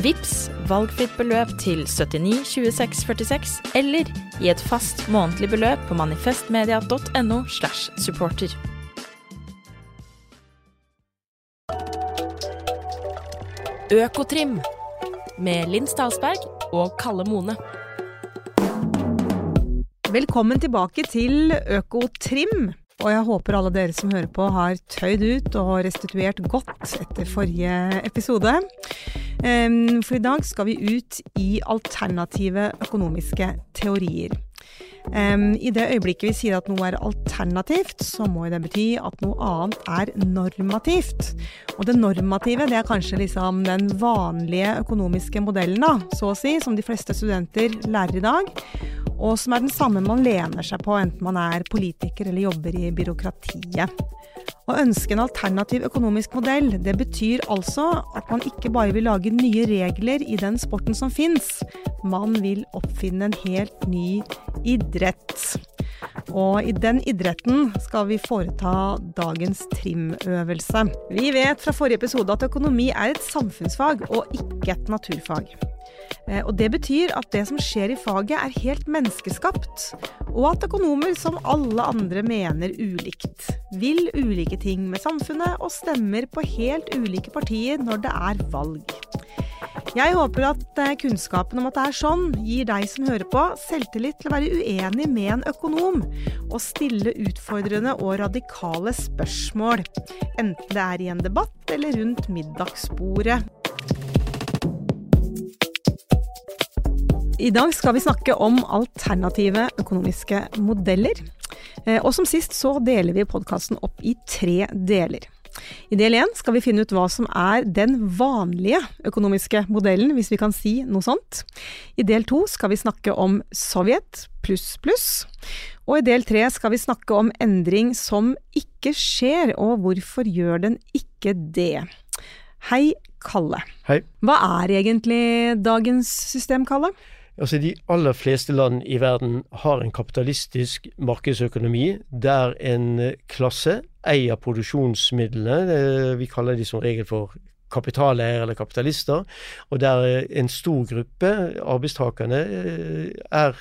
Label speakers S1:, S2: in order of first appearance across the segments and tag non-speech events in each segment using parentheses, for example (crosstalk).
S1: Vips valgfritt beløp til 79 26 46, eller i et fast månedlig beløp på manifestmedia.no slash supporter. Økotrim med Linn Stalsberg og Kalle Mone.
S2: Velkommen tilbake til Økotrim. Og jeg håper alle dere som hører på har tøyd ut og restituert godt etter forrige episode. For i dag skal vi ut i alternative økonomiske teorier. I det øyeblikket vi sier at noe er alternativt, så må det bety at noe annet er normativt. Og det normative det er kanskje liksom den vanlige økonomiske modellen, da, så å si, som de fleste studenter lærer i dag. Og som er den samme man lener seg på, enten man er politiker eller jobber i byråkratiet. Å ønske en alternativ økonomisk modell, det betyr altså at man ikke bare vil lage nye regler i den sporten som fins, man vil oppfinne en helt ny idrett. Og i den idretten skal vi foreta dagens trimøvelse. Vi vet fra forrige episode at økonomi er et samfunnsfag og ikke et naturfag. Eh, Og Det betyr at det som skjer i faget er helt menneskeskapt, og at økonomer som alle andre mener ulikt. Vil ulike ting med samfunnet og stemmer på helt ulike partier når det er valg. Jeg håper at eh, kunnskapen om at det er sånn, gir deg som hører på, selvtillit til å være uenig med en økonom, og stille utfordrende og radikale spørsmål, enten det er i en debatt eller rundt middagsbordet. I dag skal vi snakke om alternative økonomiske modeller. Eh, Og som sist så deler vi podkasten opp i tre deler. I del én skal vi finne ut hva som er den vanlige økonomiske modellen, hvis vi kan si noe sånt. I del to skal vi snakke om Sovjet pluss pluss. Og i del tre skal vi snakke om endring som ikke skjer, og hvorfor gjør den ikke det. Hei, Kalle.
S3: Hei.
S2: Hva er egentlig dagens system, Kalle?
S3: Altså De aller fleste land i verden har en kapitalistisk markedsøkonomi der en eh, klasse eier produksjonsmidlene. eh, Vi kaller de som regel for kapitaleiere eller kapitalister. Og der eh, en stor gruppe, arbeidstakerne, er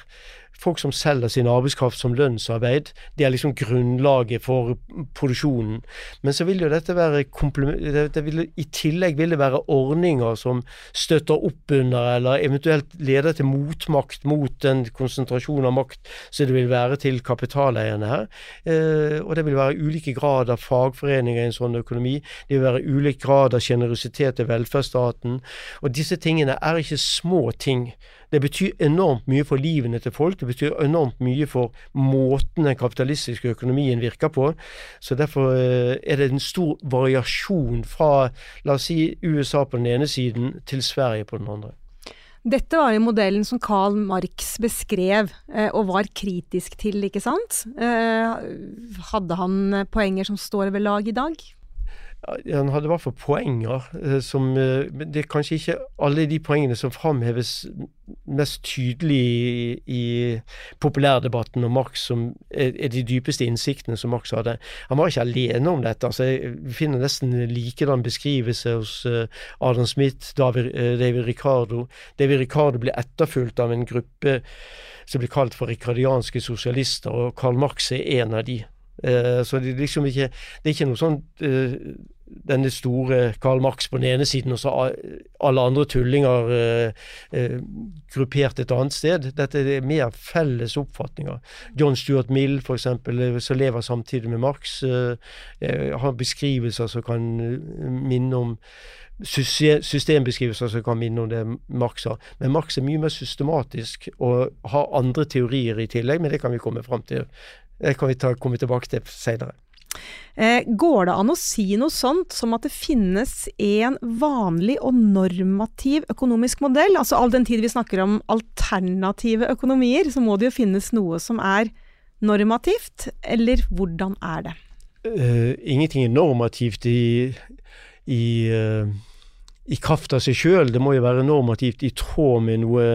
S3: folk som selger sin arbeidskraft som lønnsarbeid. Det er liksom grunnlaget for produksjonen. Men så vil jo dette være komplem- det, det vil, I tillegg vil det være ordninger som støtter opp under, eller eventuelt leder til motmakt mot den konsentrasjonen av makt som det vil være til kapitaleierne her. Eh, og det vil være ulike grad av fagforeninger i en sånn økonomi. Det vil være ulik grad av sjenerøsitet til velferdsstaten. Og disse tingene er ikke små ting. Det betyr enormt mye for livene til folk. Det betyr enormt mye for måten den kapitalistiske økonomien virker på. Så derfor eh, er det en stor variasjon fra la oss si USA på den ene siden til Sverige på den andre.
S2: Dette var jo modellen som Karl Marx beskrev eh, og var kritisk til, ikke sant? Eh, hadde han poenger som står ved lag i dag?
S3: Han hadde i hvert fall poenger eh, som eh, det er kanskje ikke alle de poengene som framheves mest tydelig i, populærdebatten om Marx som er, de dypeste innsiktene som Marx hadde. Han var ikke alene om dette. altså jeg finner nesten likedan beskrivelse hos eh, Adam Smith, David, David Ricardo. David Ricardo ble etterfulgt av en gruppe som blir kalt for rikardianske sosialister, og Karl Marx er en av de. Eh, så det liksom ikke Det er ikke noe sånn eh, denne store Karl Marx på den ene siden, og så alle andre tullinger eh, gruppert et annet sted. Dette er mer felles oppfatninger. John Stuart Mill, f.eks., som lever samtidig med Marx, har beskrivelser som kan minne om systembeskrivelser som kan minne om det Marx har. Men Marx er mye mer systematisk og har andre teorier i tillegg, men det kan vi komme fram til. Det kan vi ta, komme tilbake til senere.
S2: Eh, går det an å si noe sånt som at det finnes en vanlig og normativ økonomisk modell? Altså all den tid vi snakker om alternative økonomier, så må det jo finnes noe som er normativt, eller hvordan er det?
S3: Uh, ingenting er normativt i, i uh i kraft av seg sjøl. Det må jo være normativt i tråd med noe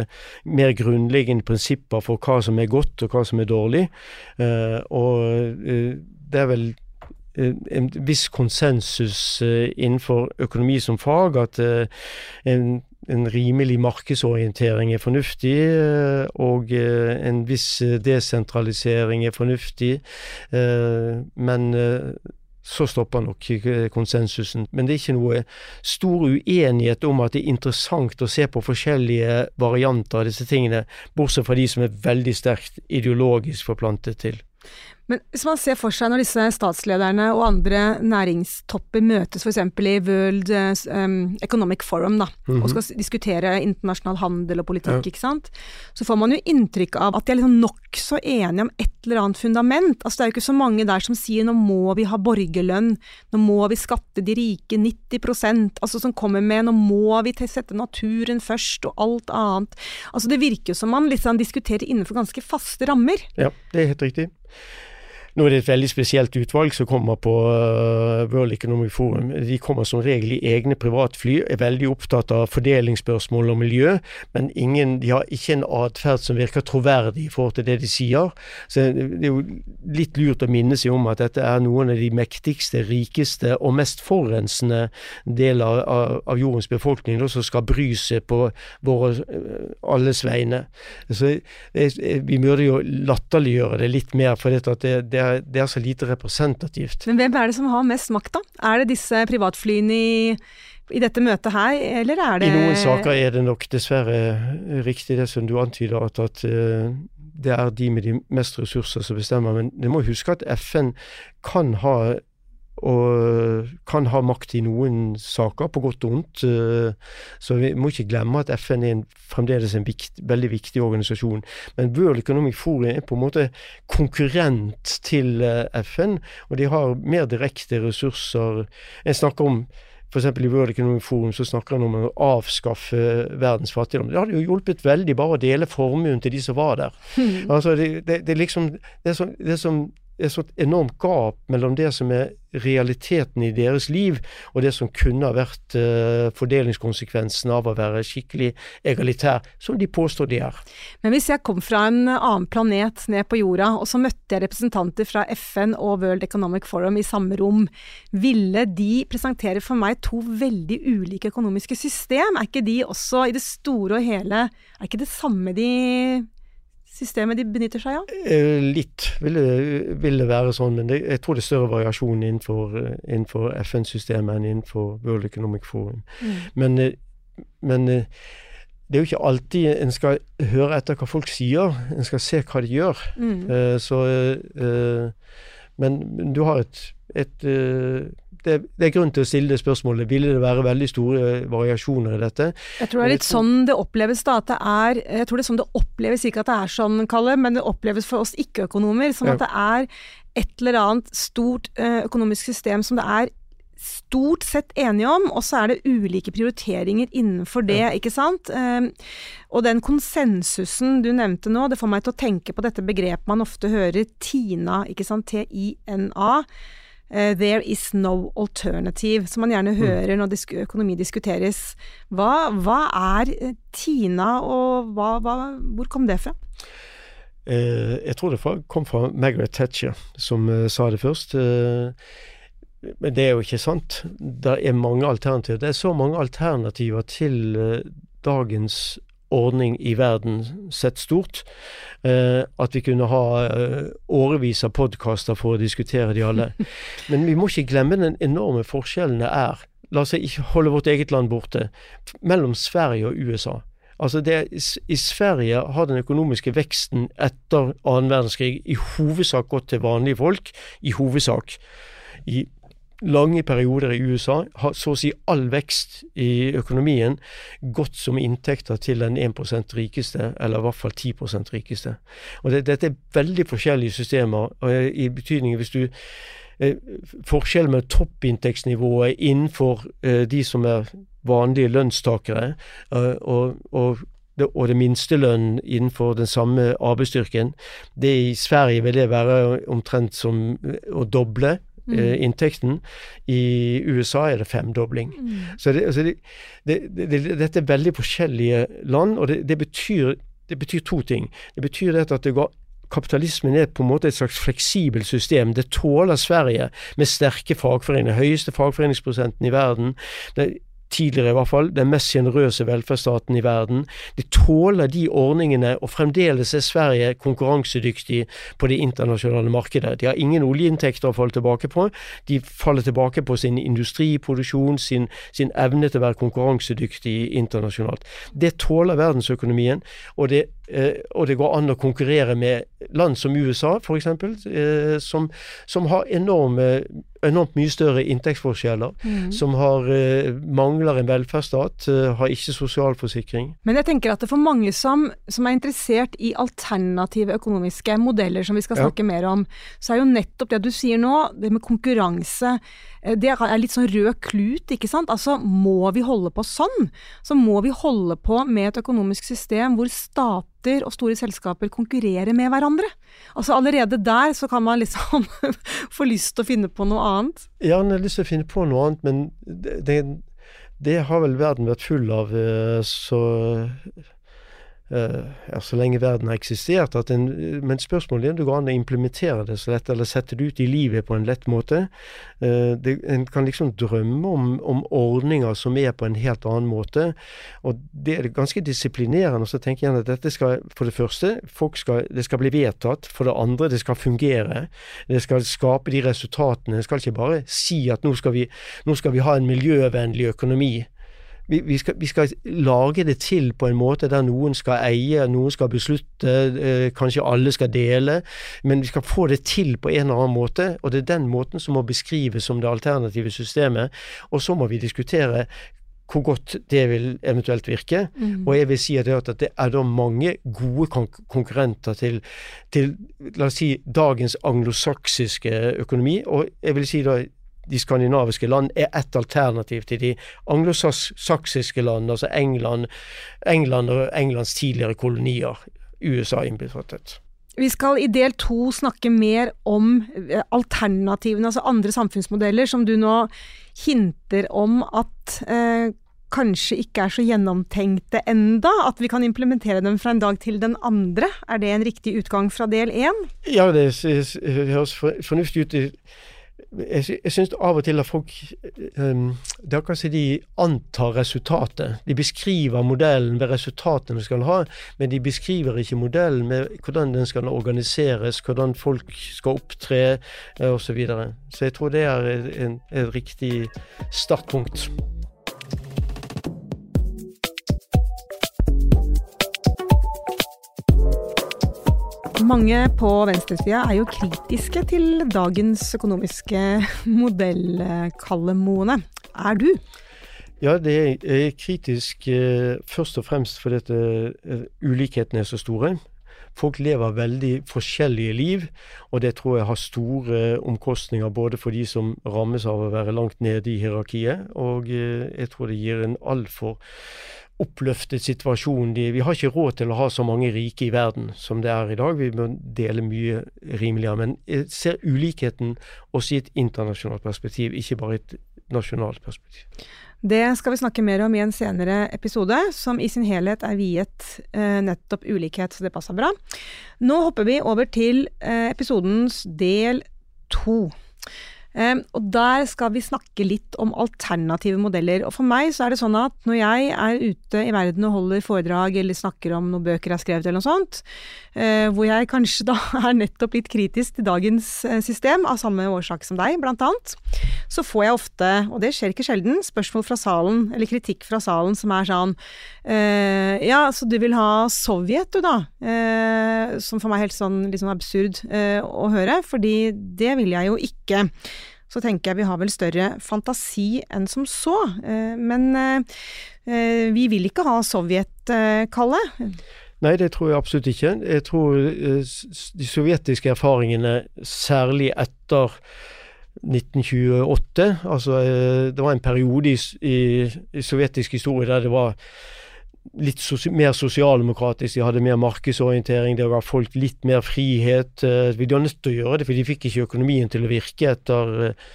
S3: mer grunnleggende prinsipper for hva som er godt og hva som er dårlig. Uh, og uh, det er vel uh, en viss konsensus innenfor økonomi som fag at en, en, rimelig markedsorientering er fornuftig, og en viss desentralisering er fornuftig. men så stopper nok konsensusen. Men det er ikke noe stor uenighet om at det er interessant å se på forskjellige varianter av disse tingene, bortsett fra de som er veldig sterkt ideologisk forplantet til.
S2: Men hvis man ser for seg når disse statslederne og andre næringstopper møtes f.eks. i World um, Economic Forum da, mm -hmm. og skal diskutere internasjonal handel og politikk, ja. så får man jo inntrykk av at de er liksom nokså enige om et eller annet fundament. Altså Det er jo ikke så mange der som sier nå må vi ha borgerlønn, nå må vi skatte de rike 90% altså som kommer med nå må vi sette naturen først og alt annet. Altså Det virker jo som man liksom diskuterer innenfor ganske faste rammer.
S3: Ja, det er helt riktig. Nå er det et veldig spesielt utvalg som kommer på uh, World Economic Forum. De kommer som regel i egne privatfly, er veldig opptatt av fordelingsspørsmål og miljø, men ingen, de har ikke en atferd som virker troverdig i forhold til det de sier. Så Det er jo litt lurt å minne seg om at dette er noen av de mektigste, rikeste og mest forurensende deler av, av jordens befolkning som skal bry seg på våre uh, alles vegne. Så Vi burde jo latterliggjøre det litt mer, for det, det, er, det er så lite representativt.
S2: Men hvem er det som har mest makt, da? Er det disse privatflyene i i dette møtet her, eller er det
S3: I noen saker er det nok dessverre riktig det som du antyder, at, at uh, det er de med de mest ressurser som bestemmer. Men du må huske at FN kan ha og kan ha makt i noen saker, på godt og vondt. Eh, så vi må ikke glemme at FN er en, fremdeles en vikt, veldig viktig organisasjon. Men World Economic Forum er på en måte konkurrent til eh, FN, og de har mer direkte ressurser. Jeg snakker om F.eks. i World Economic Forum så snakker han om å avskaffe verdens fattigdom. Det hadde jo hjulpet veldig bare å dele formuen til de som var der. (laughs) Altså, det, det, det, liksom, det, er det er som et sånt enormt gap mellom det som er realiteten i deres liv, og det som kunne ha vært uh, fordelingskonsekvensen av å være skikkelig egalitær, som de påstår de er.
S2: Men hvis jeg kom fra en annen planet ned på jorda, og så møtte jeg representanter fra FN og World Economic Forum i samme rom, ville de presentere for meg to veldig ulike økonomiske system? Er ikke de også i det store og hele Er ikke det samme de systemet de benytter seg av?
S3: Eh, litt vil det, vil det være sånn, men det, jeg tror det er større variasjon innenfor, eh, innenfor FN-systemet enn innenfor World Economic Forum. Mm. Men, eh, men, det er jo ikke alltid en skal høre etter hva folk sier, en skal se hva de gjør. Mm. Så Men du har et, et det, det, er grunn til å stille det spørsmålet. Ville det være veldig store variasjoner i dette?
S2: Jeg tror det er litt sånn det oppleves da. At det er Jeg tror det er sånn det oppleves, ikke at det er sånn, Kalle, men det oppleves for oss ikke-økonomer som ja. at det er et eller annet stort eh, økonomisk system som det er stort sett enige om, og så er det ulike prioriteringer innenfor det, ja. ikke sant. Og den konsensusen du nevnte nå, det får meg til å tenke på dette begrepet man ofte hører, TINA, ikke sant, T-I-N-A. Uh, 'There is no alternative', som man gjerne mm. hører når økonomi diskuteres. Hva, hva er uh, TINA, og hva, hva, hvor kom det fra?
S3: Uh, jeg tror det kom fra Margaret Thatcher, som sa det først. men det er jo ikke sant. Det er mange alternativer. Det er så mange alternativer til dagens ordning i verden sett stort. Eh, at vi kunne ha eh, årevis av podkaster for å diskutere de alle. (laughs) Men vi må ikke glemme den enorme forskjellen det er, la oss ikke holde vårt eget land borte, mellom Sverige og USA. Altså det, I Sverige har den økonomiske veksten etter annen verdenskrig i hovedsak gått til vanlige folk. I hovedsak. I lange perioder i USA har så å si all vekst i økonomien gått som inntekter til den 1% rikeste, eller i hvert fall 10% rikeste. Og det, Dette er veldig forskjellige systemer, i betydning hvis du eh, Forskjellen med toppinntektsnivået innenfor eh, de som er vanlige lønnstakere, eh, og, og det, og det minstelønnen innenfor den samme arbeidsstyrken. Det I Sverige vil det være omtrent som å doble mm. eh, inntekten. I USA er det femdobling. Mm. Så det, altså det, det, dette er veldig forskjellige land, og det, betyr, det betyr to ting. Det betyr at det går kapitalismen er på en måte et slags fleksibelt system. Det tåler Sverige med sterke fagforeninger. Høyeste fagforeningsprosenten i verden. Det tidligere i hvert fall, den mest sjenerøse velferdsstaten i verden. De tåler de ordningene, og fremdeles er Sverige konkurransedyktig på det internasjonale markedet. De har ingen oljeinntekter å falle tilbake på. De faller tilbake på sin industriproduksjon, sin, sin evne til å være konkurransedyktig internasjonalt. Det tåler verdensøkonomien, og det Eh, og det går an å konkurrere med land som USA, f.eks., eh, som, som har enorme enormt mye større inntektsforskjeller, mm. som har, eh, mangler en velferdsstat, eh, har ikke sosialforsikring.
S2: Men jeg tenker at det for mange som, som er interessert i alternative økonomiske modeller, som vi skal snakke ja. mer om, så er jo nettopp det du sier nå, det med konkurranse, det er litt sånn rød klut, ikke sant. Altså må vi holde på sånn, så må vi holde på med et økonomisk system hvor stater og store selskaper konkurrerer med hverandre. Altså Allerede der så kan man liksom (laughs) få lyst til å finne på noe annet.
S3: Ja, man har lyst til å finne på noe annet, men det, det, har vel verden vært full av. Eh, så ja, så lenge verden har eksistert. En, men spørsmålet er om det går an å implementere det så lett, eller sette det ut i livet på en lett måte. Uh, det, en kan liksom drømme om, om, ordninger som er på en helt annen måte. Og det er ganske disiplinerende. Og Så tenker jeg at dette skal for det første skal, det skal bli vedtatt. For det andre, det skal fungere. Det skal skape de resultatene. Det skal ikke bare si at nå skal vi, nå skal vi ha en miljøvennlig økonomi vi, vi, skal, vi, skal, lage det til på en måte der noen skal eie, noen skal beslutte, eh, kanskje alle skal dele. Men vi skal få det til på en eller annen måte, og det er den måten som må beskrives som det alternative systemet. Og så må vi diskutere hvor godt det vil eventuelt virke. Mm. Og jeg vil si at det er da mange gode konkurrenter til, til la oss si, dagens anglosaksiske økonomi. Og jeg vil si da de skandinaviske land er ett alternativ til de anglosaksiske land, altså England, England og Englands tidligere kolonier, USA innbefattet.
S2: Vi skal i del to snakke mer om eh, alternativene, altså andre samfunnsmodeller, som du nå hinter om at eh, kanskje ikke er så gjennomtenkte enda, at vi kan implementere dem fra en dag til den andre. Er det en riktig utgang fra del én?
S3: Ja, det høres fornuftig ut jeg, jeg syns av og til at folk um, Det er akkurat som de antar resultatet. De beskriver modellen ved resultatene de skal ha, men de beskriver ikke modellen med hvordan den skal organiseres, hvordan folk skal opptre osv. Så, videre. så jeg tror det er et riktig startpunkt.
S2: Mange på venstresida er jo kritiske til dagens økonomiske (laughs) modell, Kalle Moene. Er du?
S3: Ja, det er kritisk eh, først og fremst fordi uh, ulikhetene er så store. Folk lever veldig forskjellige liv, og det tror jeg har store omkostninger både for de som rammes av å være langt nede i hierarkiet, og jeg tror det gir en altfor oppløftet situasjon. De, vi har ikke råd til å ha så mange rike i verden som det er i dag. Vi må dele mye rimeligere. Men jeg ser ulikheten også i et internasjonalt perspektiv, ikke bare i et nasjonalt perspektiv.
S2: Det skal vi snakke mer om i en senere episode, som i sin helhet er viet eh, nettopp ulikhet, så det passer bra. Nå hopper vi over til eh, episodens del to. Um, og der skal vi snakke litt om alternative modeller. Og for meg så er det sånn at når jeg er ute i verden og holder foredrag eller snakker om noen bøker jeg har skrevet eller noe sånt, uh, hvor jeg kanskje da (laughs) er nettopp litt kritisk til dagens uh, system, av samme årsak som deg, blant annet, så får jeg ofte, og det skjer ikke sjelden, spørsmål fra salen, eller kritikk fra salen som er sånn uh, Ja, så du vil ha Sovjet, du da? som for meg er helt sånn litt sånn absurd å høre, fordi det vil jeg jo ikke så tenker jeg vi har vel større fantasi enn som så. Eh, men eh, vi vil ikke ha Sovjet, eh, Kalle?
S3: Nei, det tror jeg absolutt ikke. Jeg tror de sovjetiske erfaringene, særlig etter 1928 Altså, det var en periode i, i, i sovjetisk historie der det var litt sosi mer sosialdemokratisk, de hadde mer markedsorientering, det ga folk litt mer frihet. Eh, de var nødt til å gjøre det, for de fikk ikke økonomien til å virke etter, eh,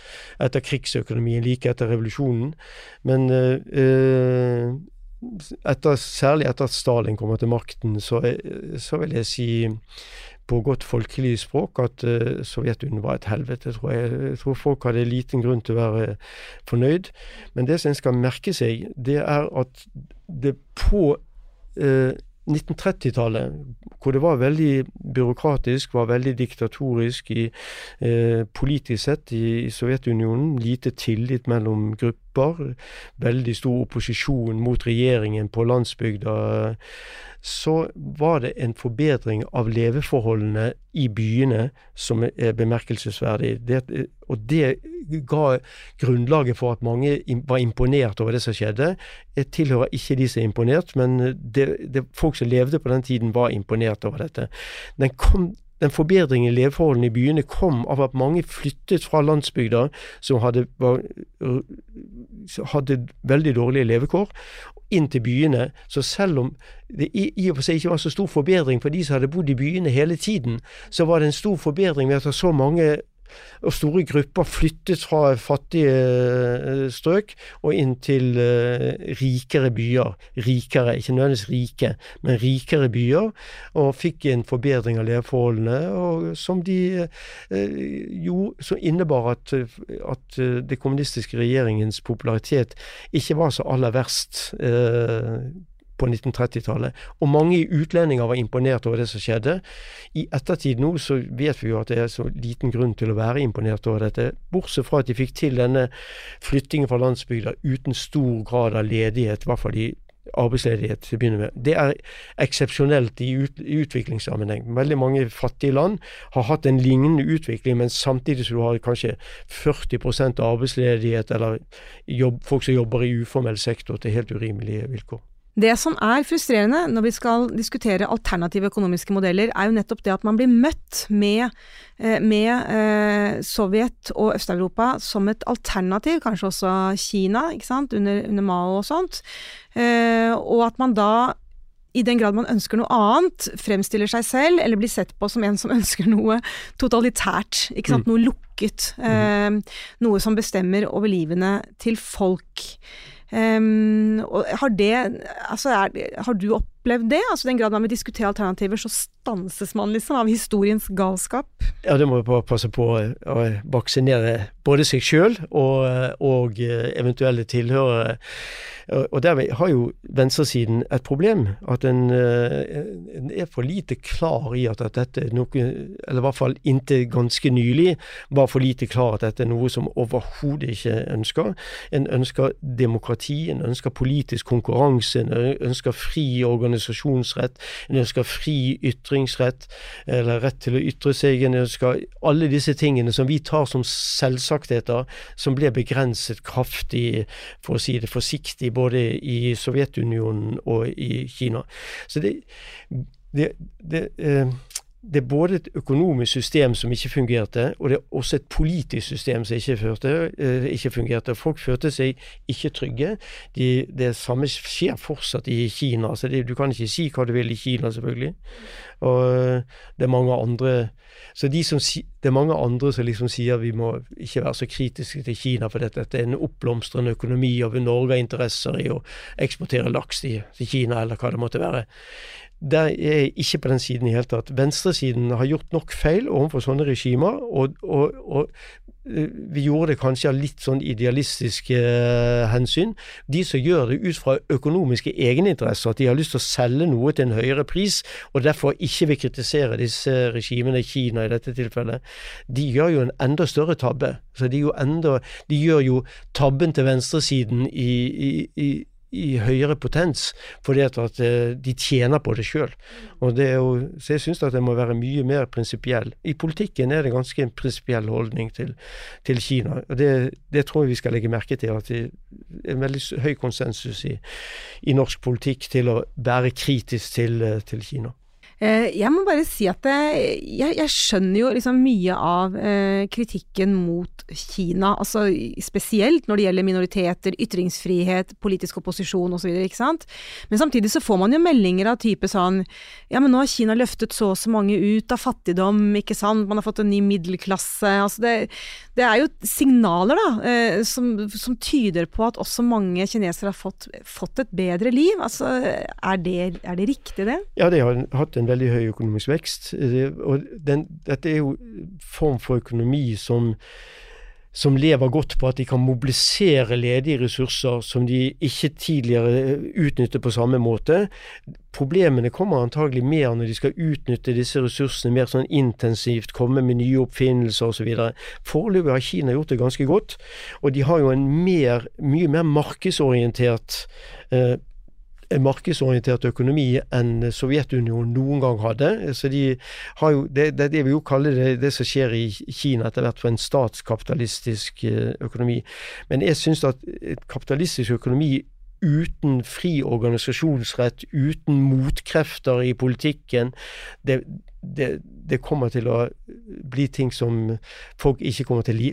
S3: etter krigsøkonomien like etter revolusjonen. Men eh, etter, særlig etter at Stalin kommer til makten, så, så vil jeg si på godt folkelig språk at uh, Sovjetunionen var et helvete, tror jeg. Jeg tror folk hadde liten grunn til å være fornøyd. Men det som en skal merke seg, det er at det på uh, 1930-tallet, hvor det var veldig byråkratisk, var veldig diktatorisk i, eh, politisk sett i, i, Sovjetunionen. Lite tillit mellom grupper. Veldig stor opposisjon mot regjeringen på landsbygda så var det en forbedring av leveforholdene i byene som er bemerkelsesverdig. Det, og det ga grunnlaget for at mange var imponert over det som skjedde. Jeg tilhører ikke de som er imponert, men det, det, folk som levde på den tiden, var imponert over dette. Den kom den forbedringen i leveforholdene i byene kom av at mange flyttet fra landsbygda, som hadde, var, hadde veldig dårlige levekår, inn til byene. Så selv om det i, og for seg ikke var så stor forbedring for de som hadde bodd i byene hele tiden, så var det en stor forbedring ved at så mange og store grupper flyttet fra fattige eh, strøk og inn til uh, rikere byer. Rikere, ikke nødvendigvis rike, men rikere byer. Og fikk en forbedring av leveforholdene, som de uh, jo som innebar at, at det kommunistiske regjeringens popularitet ikke var så aller verst på 1930-tallet. Og mange utlendinger var imponert over det som skjedde. I ettertid nå så vet vi jo at det er så liten grunn til å være imponert over dette, bortsett fra at de fikk til denne flyttingen fra landsbygda uten stor grad av ledighet, i hvert fall i arbeidsledighet til å begynne med. Det er eksepsjonelt i, ut, i, utviklingssammenheng. Veldig mange fattige land har hatt en lignende utvikling, men samtidig som du har kanskje 40% arbeidsledighet eller jobb, folk som jobber i uformell sektor til helt urimelige vilkår.
S2: Det som er frustrerende når vi skal diskutere alternative økonomiske modeller, er jo nettopp det at man blir møtt med, eh, med eh, Sovjet og Øst-Europa som et alternativ, kanskje også Kina, ikke sant, under, under Mao og sånt. Eh, og at man da i den grad man ønsker noe annet, fremstiller seg selv, eller blir sett på som en som (laughs) ønsker noe totalitært, ikke sant, mm. noe lukket. Mm. noe som bestemmer over livene til folk. Um, har, det, altså er, har du opplevd det? Altså Den grad man vil diskutere alternativer, så stanses man liksom av historiens galskap?
S3: Ja, det må bare passe på å vaksinere både seg sjøl og, og, eventuelle tilhørere. Og dermed har jo venstresiden et problem. At en, en, er for lite klar i at, at dette noe Eller i hvert fall inntil ganske nylig var for lite klar at dette er noe som overhodet ikke ønsker. En ønsker demokrati, en ønsker politisk konkurranse, en ønsker fri organisasjonsrett, en ønsker fri ytringsrett, eller rett til å ytre seg, en ønsker alle disse tingene som vi tar som selvsagtheter, som ble begrenset kraftig, for å si det forsiktig, både i Sovjetunionen og i Kina. Så det, det, det eh, det er både et økonomisk system som ikke fungerte, og det er også et politisk system som ikke, førte, eh, ikke fungerte. Folk følte seg ikke trygge. De, det samme skjer fortsatt i Kina. så det, du kan ikke si hva du vil i Kina, selvfølgelig. Og eh, det er mange andre så de som, det er mange andre som liksom sier vi må ikke være så kritiske til Kina, for dette, dette er en oppblomstrende økonomi, og Norge har interesser i å eksportere laks til, til Kina, eller hva det måtte være der er ikke på den siden i hele tatt. Venstresiden har gjort nok feil overfor sånne regimer, og, og, og vi gjorde det kanskje av litt sånn idealistiske hensyn. De som gjør det ut fra økonomiske egeninteresser, at de har lyst til å selge noe til en høyere pris, og derfor ikke vil kritisere disse regimene, Kina i dette tilfellet, de gjør jo en enda større tabbe. Så de, enda, de gjør jo tabben til venstresiden i, i, i i høyere potens, fordi at, at eh, de tjener på det sjøl. Så jeg syns at det må være mye mer prinsipiell. I politikken er det ganske en prinsipiell holdning til, til Kina. og det, det, tror jeg vi skal legge merke til. At det er en veldig høy konsensus i, i norsk politikk til å være kritisk til, eh, til Kina.
S2: Eh, jeg må bare si at jeg, jeg skjønner jo liksom mye av eh, kritikken mot Kina, altså spesielt når det gjelder minoriteter, ytringsfrihet, politisk opposisjon osv., ikke sant. Men samtidig så får man jo meldinger av type sånn ja, men nå har Kina løftet så og så mange ut av fattigdom, ikke sant, man har fått en ny middelklasse. Altså det, det er jo signaler da, eh, som, som, tyder på at også mange kinesere har fått, fått et bedre liv. Altså, er det, er det riktig, det?
S3: Ja, de har hatt en veldig høy økonomisk vekst. Og den, dette er jo form for økonomi som som lever godt på at de kan mobilisere ledige ressurser som de ikke tidligere utnyttet på samme måte. Problemene kommer antagelig mer når de skal utnytte disse ressursene mer sånn intensivt, komme med nye oppfinnelser osv. Foreløpig har Kina gjort det ganske godt, og de har jo en mer, mye mer markedsorientert eh, markedsorientert økonomi enn Sovjetunionen noen gang hadde. Så de har jo, det, det, det vil jo kalle det det som skjer i Kina etter hvert for en statskapitalistisk eh, økonomi. Men jeg syns at et kapitalistisk økonomi uten fri organisasjonsrett, uten motkrefter i politikken, det, det, det, kommer til å bli ting som folk ikke kommer til, li,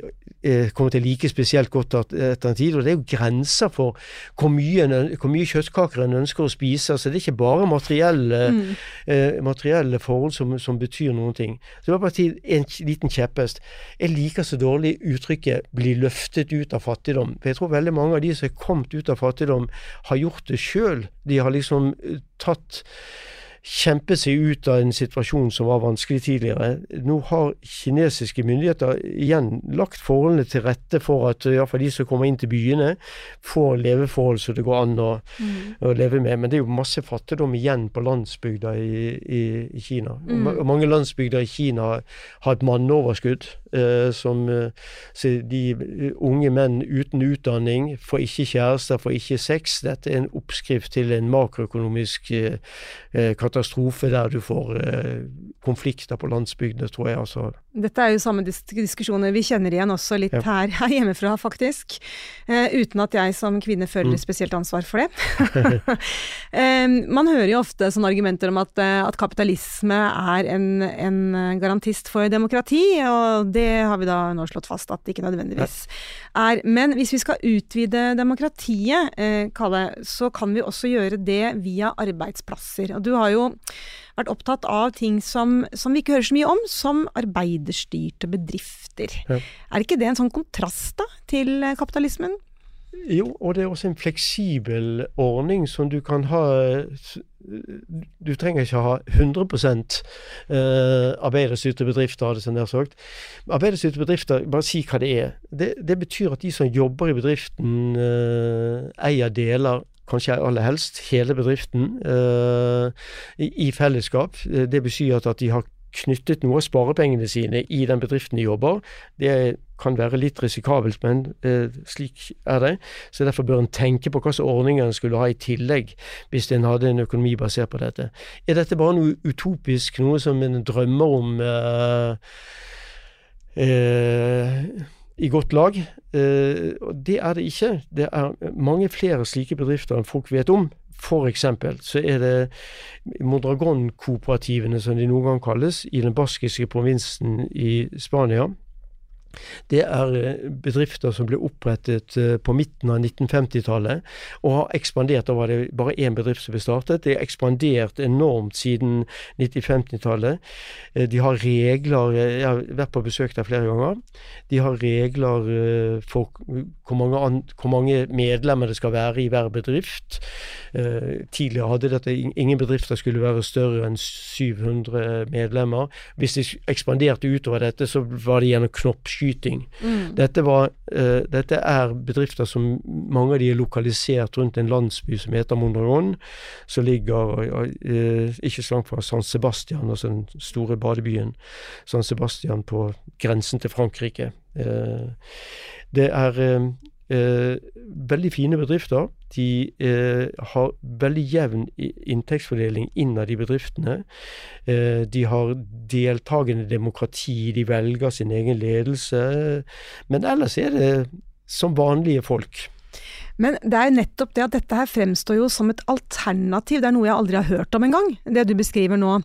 S3: kommer til like spesielt godt etter en tid. Og det er jo grenser for hvor mye, hvor mye kjøttkaker en ønsker å spise. altså Det er ikke bare materielle, mm. eh, materielle forhold som, som, betyr noen ting. Så det var bare en liten kjepphest. Jeg liker så dårlig uttrykket 'bli løftet ut av fattigdom'. For jeg tror veldig mange av de som er kommet ut av fattigdom, har gjort det sjøl. De har liksom eh, tatt kjempe seg ut av en situasjon som var vanskelig tidligere. Nå har kinesiske myndigheter igjen lagt forholdene til rette for at iallfall de som kommer inn til byene, får leveforhold som det går an å, mm. å, leve med. Men det er jo masse fattigdom igjen på landsbygda i, i, i Kina. Mm. Mange landsbygder i Kina har et manneoverskudd. Eh, som eh, de unge menn uten utdanning får ikke kjærester, får ikke sex. Dette er en oppskrift til en makroøkonomisk eh, katastrofe der du får eh, konflikter på landsbygdene, tror jeg. altså.
S2: Dette er jo samme diskusjoner vi kjenner igjen også litt ja. her, her, hjemmefra, faktisk. Eh, uten at jeg som kvinne føler mm. spesielt ansvar for det. (laughs) eh, man hører jo ofte sånne argumenter om at, eh, at kapitalisme er en, en, garantist for demokrati, og det har vi da nå slått fast at det ikke nødvendigvis er. Men hvis vi skal utvide demokratiet, eh, Kalle, så kan vi også gjøre det via arbeidsplasser. Og du har jo vært opptatt av ting som, som, vi ikke hører så mye om, som arbeiderstyrte bedrifter. Ja. Er ikke det en sånn kontrast da, til kapitalismen?
S3: Jo, og det er også en fleksibel ordning som du kan ha Du trenger ikke ha 100% eh, arbeiderstyrte bedrifter, hadde jeg nær sagt. Arbeiderstyrte bedrifter, bare si hva det er. Det, det betyr at de som jobber i bedriften, eh, eier deler kanskje aller helst hele bedriften uh, i, i, fellesskap. Det betyr at, at de har knyttet noe av sparepengene sine i den bedriften de jobber. Det kan være litt risikabelt, men eh, slik er det. Så Derfor bør en tenke på hvilke ordninger en skulle ha i tillegg, hvis en hadde en økonomi basert på dette. Er dette bare noe utopisk, noe som en drømmer om? Uh, i godt lag. Eh, det er det ikke. Det er mange flere slike bedrifter enn folk vet om. For eksempel så er det Mondragon-kooperativene, som de noen gang kalles, i den baskiske provinsen i Spania. Det er eh, bedrifter som ble opprettet eh, på midten av 1950-tallet og har ekspandert. Da var det bare én bedrift som ble startet. Det har ekspandert enormt siden 1950-tallet. Eh, de har regler Jeg har vært på besøk der flere ganger. De har regler for hvor mange, hvor mange medlemmer det skal være i hver bedrift. Tidligere hadde dette ingen bedrifter skulle være større enn 700 medlemmer. Hvis de ekspanderte utover dette, så var det gjennom knopp knoppskyting. Mm. Dette, var, uh, dette, er bedrifter som mange av de er lokalisert rundt en landsby som heter Mondragon, som ligger uh, ikke så langt fra San Sebastian, altså den store badebyen San Sebastian på grensen til Frankrike. Uh, det er Eh, veldig fine bedrifter. De eh, har veldig jevn inntektsfordeling innad i bedriftene. Eh, de har deltakende demokrati, de velger sin egen ledelse. Men ellers er det som vanlige folk.
S2: Men det er nettopp det at dette her fremstår jo som et alternativ. Det er noe jeg aldri har hørt om engang, det du beskriver nå.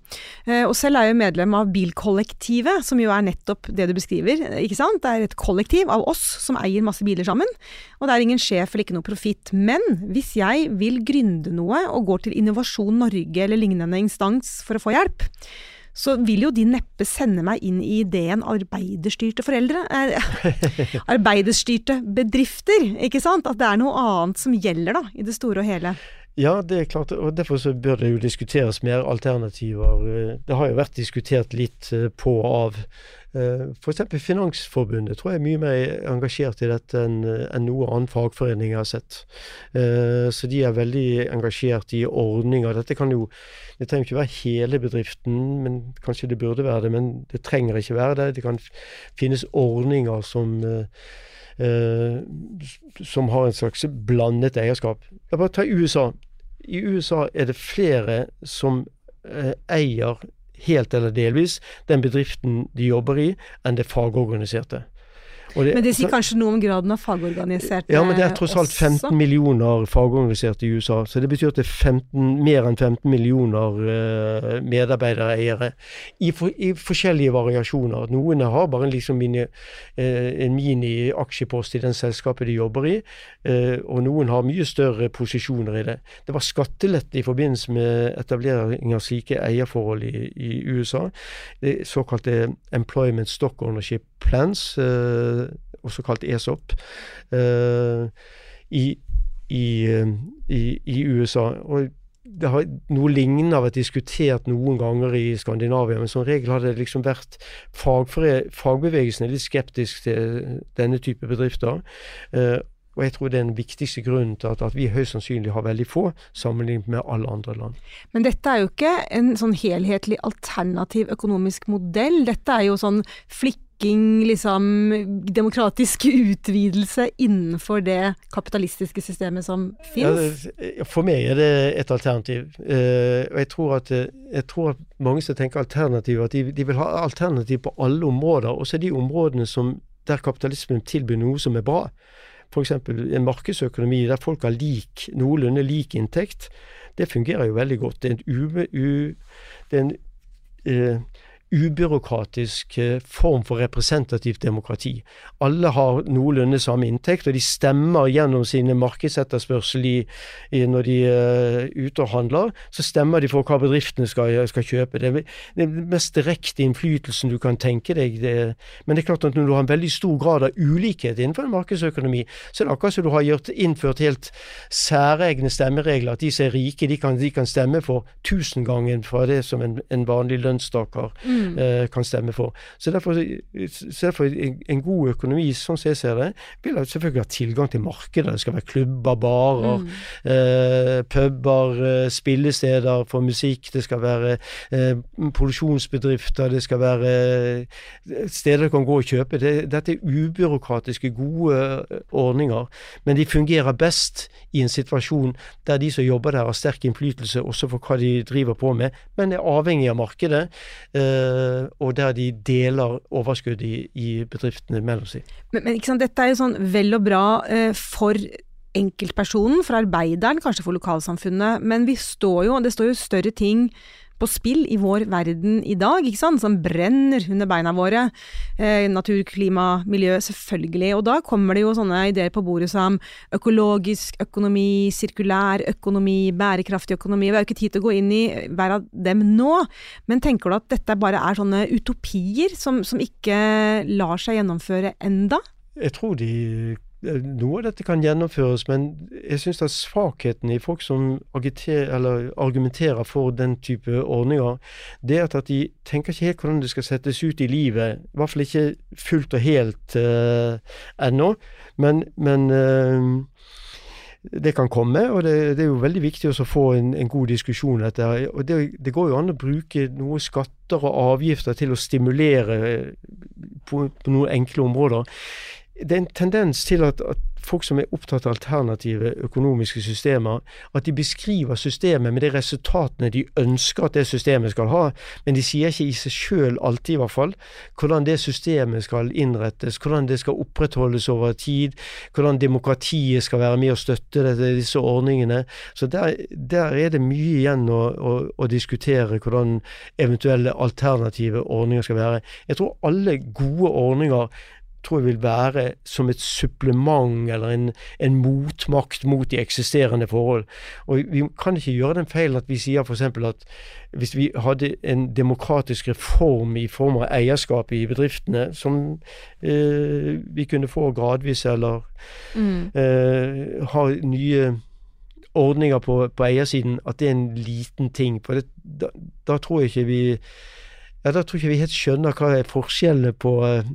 S2: Eh, og selv er jeg medlem av Bilkollektivet, som jo er nettopp det du beskriver. ikke sant? Det er et kollektiv av oss som eier masse biler sammen. Og det er ingen sjef eller ikke noe profitt. Men hvis jeg vil gründe noe og går til Innovasjon Norge eller lignende instans for å få hjelp, så vil jo de neppe sende meg inn i ideen arbeiderstyrte foreldre. Eh, (laughs) arbeiderstyrte bedrifter, ikke sant? At det er noe annet som gjelder, da, i det store og hele.
S3: Ja, det er klart, og derfor så bør det jo diskuteres mer alternativer. Det har jo vært diskutert litt eh, på og av. Eh, F.eks. Finansforbundet tror jeg er mye mer engasjert i dette enn enn noe annen fagforening jeg har sett. Eh, så de er veldig engasjert i ordninger. Dette kan jo Det trenger ikke være hele bedriften, men kanskje det burde være det. Men det trenger ikke være det. Det kan finnes ordninger som Eh, som har en slags blandet eierskap. Jeg bare ta USA. I USA er det flere som eh, eier helt eller delvis den bedriften de jobber i, enn det fagorganiserte.
S2: Det, men det sier kanskje noe om graden av fagorganiserte
S3: Ja, men det er tross alt 15 også. millioner fagorganiserte i USA. Så det betyr at det er 15, mer enn 15 millioner uh, medarbeidereiere i, for, i, forskjellige variasjoner. Noen har bare liksom mini, uh, en mini-aksjepost i den selskapet de jobber i, uh, og noen har mye større posisjoner i det. Det var skattelette i forbindelse med etablering av slike eierforhold i, i USA. Det såkalte Employment Stock Ownership Plans, eh, også kalt ESOP, eh, i, i, eh, i, i USA. Og det har, noe lignende vært diskutert noen ganger i Skandinavia, men som regel har det liksom vært Fagbevegelsen er litt skeptisk til denne type bedrifter. Eh, og jeg tror det er den viktigste grunnen til at, at, vi høyst sannsynlig har veldig få, sammenlignet med alle andre land.
S2: Men dette er jo ikke en sånn helhetlig alternativ økonomisk modell. Dette er jo sånn flikk liksom demokratisk utvidelse innenfor det kapitalistiske systemet som finnes?
S3: Ja, for meg er det et alternativ. Uh, og jeg tror, at, jeg tror, at, mange som tenker alternativ, at de, de vil ha alternativ på alle områder. Også de områdene som, der kapitalismen tilbyr noe som er bra f.eks. en markedsøkonomi der folk har lik, noenlunde lik inntekt, det fungerer jo veldig godt. Det er en, ube, u, det er en eh, ubyråkratisk eh, form for representativt demokrati. Alle har noenlunde samme inntekt, og de stemmer gjennom sine markedsetterspørsel i, i, når de er uh, ute og handler. Så stemmer de for hva bedriftene skal, skal kjøpe. Det er den mest direkte innflytelsen du kan tenke deg. Det, men det er klart at når du har en veldig stor grad av ulikhet innenfor en markedsøkonomi, så er det akkurat som du har gjort, innført helt særegne stemmeregler. At de som er rike, de kan, de kan stemme for tusengangen fra det som en, en vanlig lønnstaker. Mm mm. eh, kan stemme for. Så derfor, så derfor en, en, god økonomi, sånn som jeg ser det, vil selvfølgelig ha tilgang til markedet. Det skal være klubber, barer, mm. eh, puber, eh, spillesteder for musikk. Det skal være produksjonsbedrifter. Det skal være steder du kan gå og kjøpe. Det, dette er ubyråkratiske, gode ordninger, men de fungerer best i en situasjon der de som jobber der har sterk innflytelse også for hva de driver på med, men er avhengig av markedet. Eh, og der de deler overskudd i, i bedriftene mellom seg.
S2: Men, men sant, dette er jo sånn vel og bra uh, for enkeltpersonen, for arbeideren, kanskje for lokalsamfunnet, men vi står jo, det står jo større ting på spill i vår verden i dag, ikke sant, som brenner under beina våre. Eh, natur, klima, miljø, selvfølgelig. Og da kommer det jo sånne ideer på bordet som økologisk økonomi, sirkulær økonomi, bærekraftig økonomi. Vi har jo ikke tid til å gå inn i hver av dem nå, men tenker du at dette bare er sånne utopier som, som ikke lar seg gjennomføre enda?
S3: Jeg tror de noe av dette kan gjennomføres, men jeg syns at svakheten i folk som argumenterer for den type ordninger, det er at de tenker ikke helt hvordan det skal settes ut i livet. I hvert fall ikke fullt og helt uh, ennå. Men, men uh, det kan komme, og det, det, er jo veldig viktig å få en, en god diskusjon om dette. Og det, det, går jo an å bruke noe skatter og avgifter til å stimulere på, på noen enkle områder det er en tendens til at, at, folk som er opptatt av alternative økonomiske systemer, at de beskriver systemet med de resultatene de ønsker at det systemet skal ha, men de sier ikke i seg sjøl alltid, i hvert fall, hvordan det systemet skal innrettes, hvordan det skal opprettholdes over tid, hvordan demokratiet skal være med å støtte dette, disse ordningene. Så der, der, er det mye igjen å, å, å diskutere hvordan eventuelle alternative ordninger skal være. Jeg tror alle gode ordninger tror jeg vil være som et supplement eller en, en, motmakt mot de eksisterende forhold. Og Vi kan ikke gjøre den feilen at vi sier f.eks. at hvis vi hadde en demokratisk reform i form av eierskap i bedriftene, som eh, vi kunne få gradvis, eller mm. eh, ha nye ordninger på, på, eiersiden, at det er en liten ting. For det, da, da, tror jeg ikke vi ja, da tror jeg ikke vi helt skjønner hva er forskjellene på eh,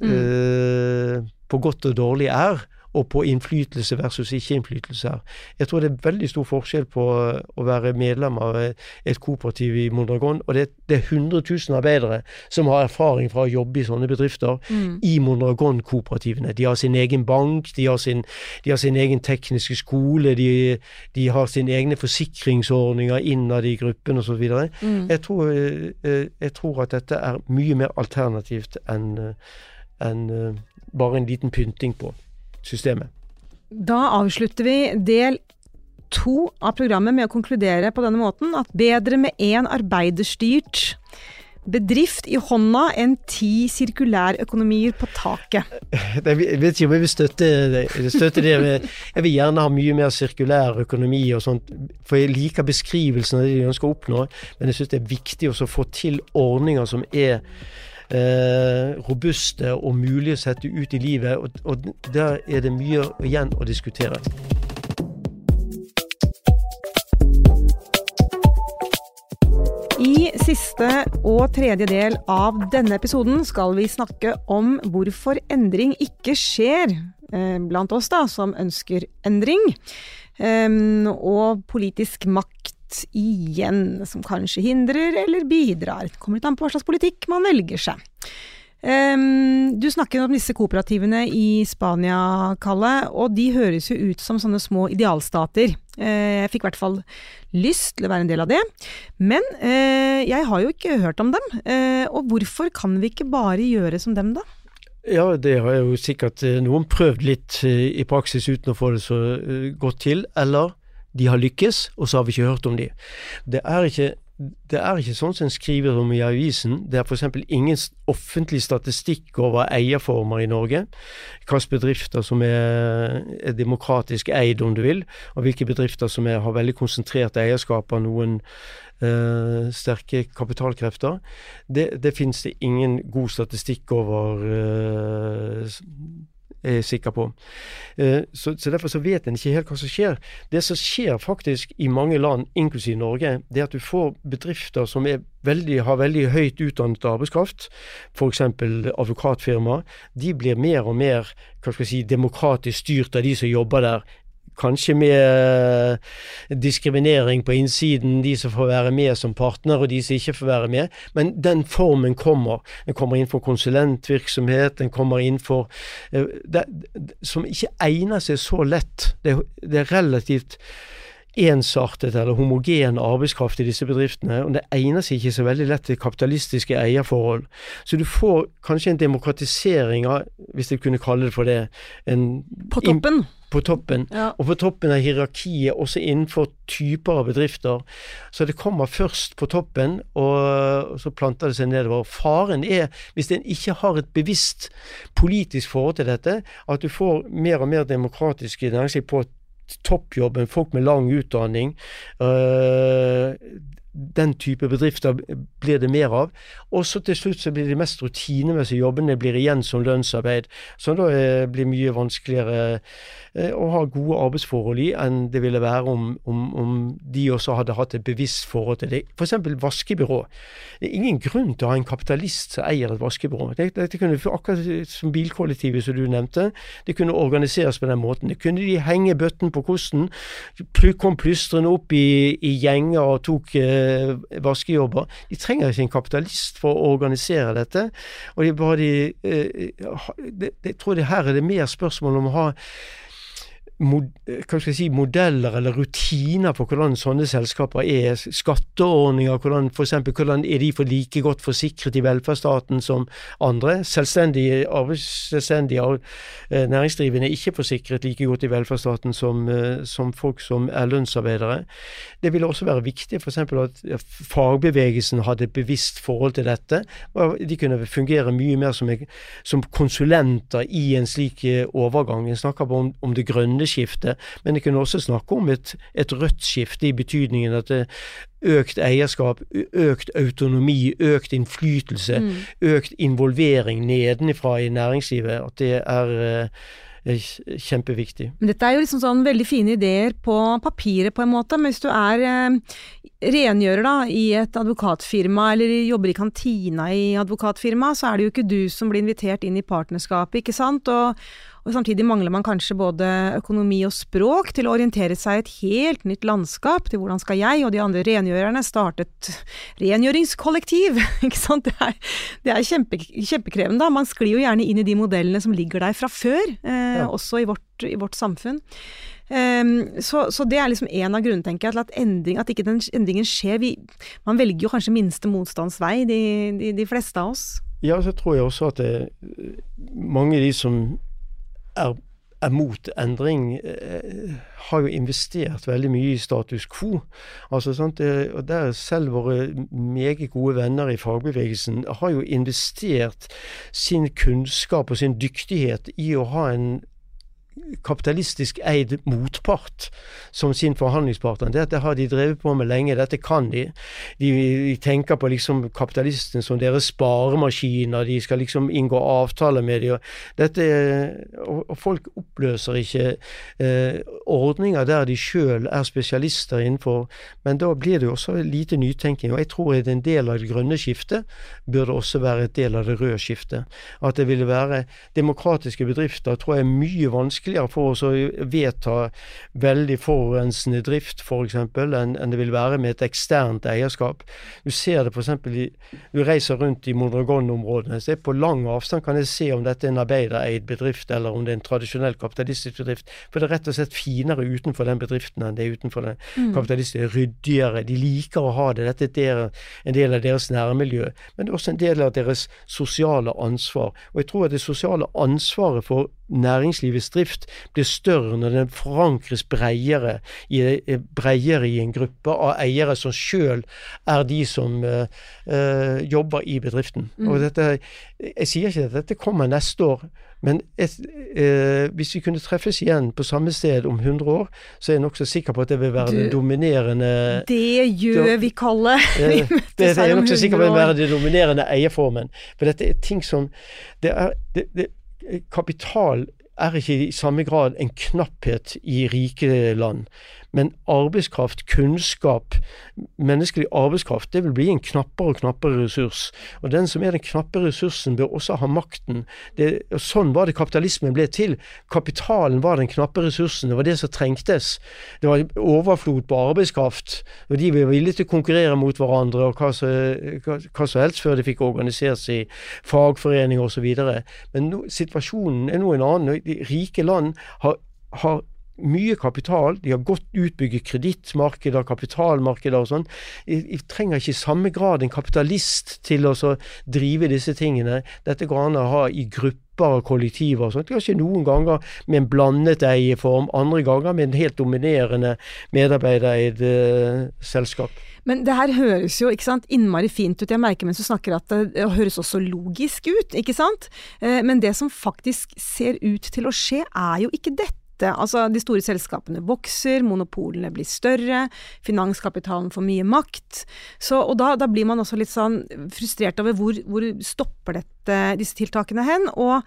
S3: mm. eh, på godt og dårlig er, og på innflytelse versus ikke-innflytelse er. Jeg tror det er veldig stor forskjell på eh, å være medlem av et kooperativ i Mondragon, og det, det er 100 000 arbeidere som har erfaring fra å jobbe i sånne bedrifter mm. i Mondragon-kooperativene. De har sin egen bank, de har sin, de har sin egen tekniske skole, de, de, har sine egne forsikringsordninger innad i gruppen osv. Mm. Jeg, tror, eh, jeg tror at dette er mye mer alternativt enn enn uh, bare en liten pynting på systemet.
S2: Da avslutter vi del to av programmet med å konkludere på denne måten at bedre med én arbeiderstyrt bedrift i hånda enn ti sirkulærøkonomier på taket. (laughs)
S3: Jeg vet ikke om jeg vil støtte, støtte det. Jeg vil gjerne ha mye mer sirkulær økonomi og sånt, for jeg liker beskrivelsen av det de ønsker å oppnå. Men jeg syns det er viktig å få til ordninger som er eh, robuste og mulige å sette ut i livet. Og, og der er det mye igjen å diskutere.
S2: I siste og tredje del av denne episoden skal vi snakke om hvorfor endring ikke skjer eh, blant oss da, som ønsker endring. Um, og politisk makt igjen, som kanskje hindrer eller bidrar. Det kommer litt an på hva slags politikk man velger seg. Um, du snakker om disse kooperativene i Spania, Kalle, og de høres jo ut som sånne små idealstater. Uh, jeg fikk i hvert fall lyst til å være en del av det. Men uh, jeg har jo ikke hørt om dem. Uh, og hvorfor kan vi ikke bare gjøre som dem, da?
S3: Ja, det har jo sikkert noen prøvd litt i praksis uten å få det så godt til. Eller de har lykkes, og så har vi ikke hørt om de. Det er ikke, det er ikke sånn som en skriver om i avisen. Det er f.eks. ingen offentlig statistikk over eierformer i Norge. Hvilke bedrifter som er, demokratisk eid, om du vil, og hvilke bedrifter som er, har veldig konsentrert eierskap av noen Uh, sterke kapitalkrefter. Det, det finnes det ingen god statistikk over uh, jeg sikker på. Eh, så, så, Derfor så vet en ikke helt hva som skjer. Det som skjer faktisk i mange land, inklusiv Norge, det er at du får bedrifter som veldig, har veldig høyt utdannet arbeidskraft, f.eks. advokatfirmaer. De blir mer og mer hva skal jeg si, demokratisk styrt av de som jobber der, Kanskje med eh, diskriminering på innsiden, de som får være med som partner og de som ikke får være med. Men den formen kommer. Den kommer inn for konsulentvirksomhet, den kommer inn for uh, det, Som ikke egner seg så lett. Det, det er relativt ensartet eller homogen arbeidskraft i disse bedriftene, og det egner seg ikke så veldig lett til kapitalistiske eierforhold. Så du får kanskje en demokratisering av, hvis jeg kunne kalle det for det
S2: en, På toppen?
S3: På toppen, ja. og på toppen av hierarkiet også innenfor typer av bedrifter. Så det kommer først på toppen, og så planter det seg nedover. Faren er, hvis en ikke har et bevisst politisk forhold til dette, at du får mer og mer demokratiske næringsliv på toppjobben, folk med lang utdanning. Uh, den type bedrifter blir det mer av. Og så til slutt så blir de mest rutinemessige jobbene blir igjen som lønnsarbeid, som da eh, blir mye vanskeligere eh, å ha gode arbeidsforhold i enn det ville være om, om, om de også hadde hatt et bevisst forhold til det. F.eks. vaskebyrå. Det er ingen grunn til å ha en kapitalist som eier et vaskebyrå. Det, det, det kunne, akkurat som bilkollektivet som du nevnte, det kunne organiseres på den måten. Det kunne de henge bøtten på kosten, kom plystrende opp i, i gjenger og tok eh, vaskejobber. De trenger ikke en kapitalist for å organisere dette. og de bare de, eh, det, Jeg tror det her er det mer spørsmål om å ha mod, jeg si, modeller eller rutiner for hvordan sånne selskaper er. Skatteordninger, hvordan for eksempel, hvordan er de for like godt forsikret i velferdsstaten som andre? Selvstendige, selvstendige eh, næringsdrivende er ikke forsikret like godt i velferdsstaten som, eh, som folk som er lønnsarbeidere. Det ville også være viktig f.eks. at fagbevegelsen hadde et bevisst forhold til dette. og De kunne fungere mye mer som, som konsulenter i en slik eh, overgang. En snakker om, om det grønne skifte, men jeg kunne også snakke om et, et rødt skifte i betydningen at det, økt eierskap, økt autonomi, økt innflytelse, mm. økt involvering nedenifra i næringslivet. At det er eh, kjempeviktig.
S2: Men dette er jo liksom sånn veldig fine ideer på papiret, på en måte. Men hvis du er eh, rengjører da, i et advokatfirma, eller jobber i kantina i advokatfirma, så er det jo ikke du som blir invitert inn i partnerskapet, ikke sant. Og, og samtidig mangler man kanskje både økonomi og språk til å orientere seg i et helt nytt landskap til hvordan skal jeg og de andre rengjørerne starte et rengjøringskollektiv? (laughs) Ikke sant? Det er, det er kjempe, kjempekrevende. Da. Man sklir jo gjerne inn i de modellene som ligger der fra før, eh, ja. også i vårt, i vårt samfunn. Um, så, så, det er liksom en av grunnene, tenker jeg, til at, endring, at ikke den endringen skjer. Vi, man velger jo kanskje minste motstands vei, de, de, de, fleste av oss.
S3: Ja, så tror jeg også at det, mange av de som er, er mot endring, eh, har jo investert veldig mye i status quo. Altså, sant, og der Selv våre meget gode venner i fagbevegelsen har jo investert sin kunnskap og sin dyktighet i å ha en kapitalistisk eid motpart som sin forhandlingspartner. Dette har de drevet på med lenge, dette kan de. De, de tenker på liksom kapitalistene som deres sparemaskiner, de skal liksom inngå avtaler med dem. Dette, og, folk oppløser ikke eh, ordninger der de sjøl er spesialister innenfor, men da blir det jo også lite nytenking. Og jeg tror at en del av det grønne skiftet burde også være et del av det røde skiftet. At det ville være demokratiske bedrifter tror jeg er mye vanskelig vanskeligere for oss å vedta veldig forurensende drift f.eks. enn en det vil være med et eksternt eierskap. Du ser det f.eks. Du reiser rundt i Mondragon-områdene. så På lang avstand kan jeg se om dette er en arbeidereid bedrift eller om det er en tradisjonell kapitalistisk bedrift. For det er rett og slett finere utenfor den bedriften enn det er utenfor den mm. kapitalistiske. Ryddigere. De liker å ha det. Dette er en del av deres nærmiljø. Men det er også en del av deres sosiale ansvar. Og jeg tror at det sosiale ansvaret for næringslivets drift blir større når den forankres bredere i, bredere i en gruppe av eiere som sjøl er de som uh, uh, jobber i bedriften. Mm. Og dette, jeg sier ikke at dette kommer neste år, men et, uh, hvis vi kunne treffes igjen på samme sted om 100 år, så er jeg nokså sikker på at det vil være du, den dominerende
S2: Det gjør vi, Kalle! (laughs) vi
S3: det, det, er jeg nokså sikker på at det vil være den dominerende eierformen. For dette er ting som det er, det, det, Kapital er ikke i samme grad en knapphet i rike land. Men arbeidskraft, kunnskap, menneskelig arbeidskraft, det vil bli en knappere og knappere ressurs. Og den som er den knappe ressursen, bør også ha makten. Det, og sånn var det kapitalismen ble til. Kapitalen var den knappe ressursen, det var det som trengtes. Det var overflod på arbeidskraft, og de var villige til å konkurrere mot hverandre og hva, så, som helst før de fikk organisert seg i fagforeninger osv. Men no, situasjonen er nå en annen. De rike land har har mye kapital, de har godt utbygget kredittmarkeder, kapitalmarkeder og sånn. de trenger ikke i samme grad en kapitalist til å drive disse tingene. Dette går an å ha i grupper og kollektiver og sånt. Kanskje noen ganger med en blandet eierform, andre ganger med en helt dominerende medarbeidereid uh, selskap.
S2: Men det her høres jo ikke sant, innmari fint ut. Jeg merker mens du snakker at det, det høres også logisk ut, ikke sant. Eh, men det som faktisk ser ut til å skje, er jo ikke dette dette. Altså, de store selskapene vokser, monopolene blir større, finanskapitalen får mye makt. Så, og da, da, blir man også litt sånn frustrert over hvor, hvor stopper dette, disse tiltakene hen. Og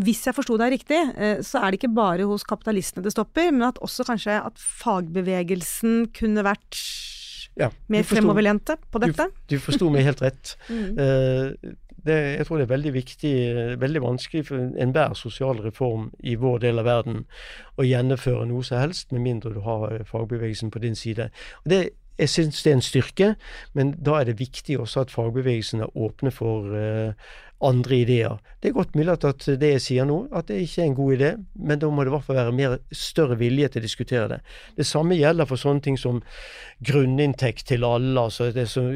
S2: hvis jeg forsto deg riktig, eh, så er det ikke bare hos kapitalistene det stopper, men at også kanskje at fagbevegelsen kunne vært ja, mer fremoverlente på dette?
S3: Du, du forsto meg helt rett. (laughs) mm. uh, det, jeg tror det er veldig viktig, veldig vanskelig for enhver sosial reform i vår del av verden å gjennomføre noe som helst, med mindre du har eh, fagbevegelsen på din side. Og det jeg syns det er en styrke, men da er det viktig også at fagbevegelsen er åpne for uh, andre ideer. Det er godt mulig at det jeg sier nå, at det ikke er en god idé, men da må det i hvert fall være mer større vilje til å diskutere det. Det samme gjelder for sånne ting som grunninntekt til alle, altså det som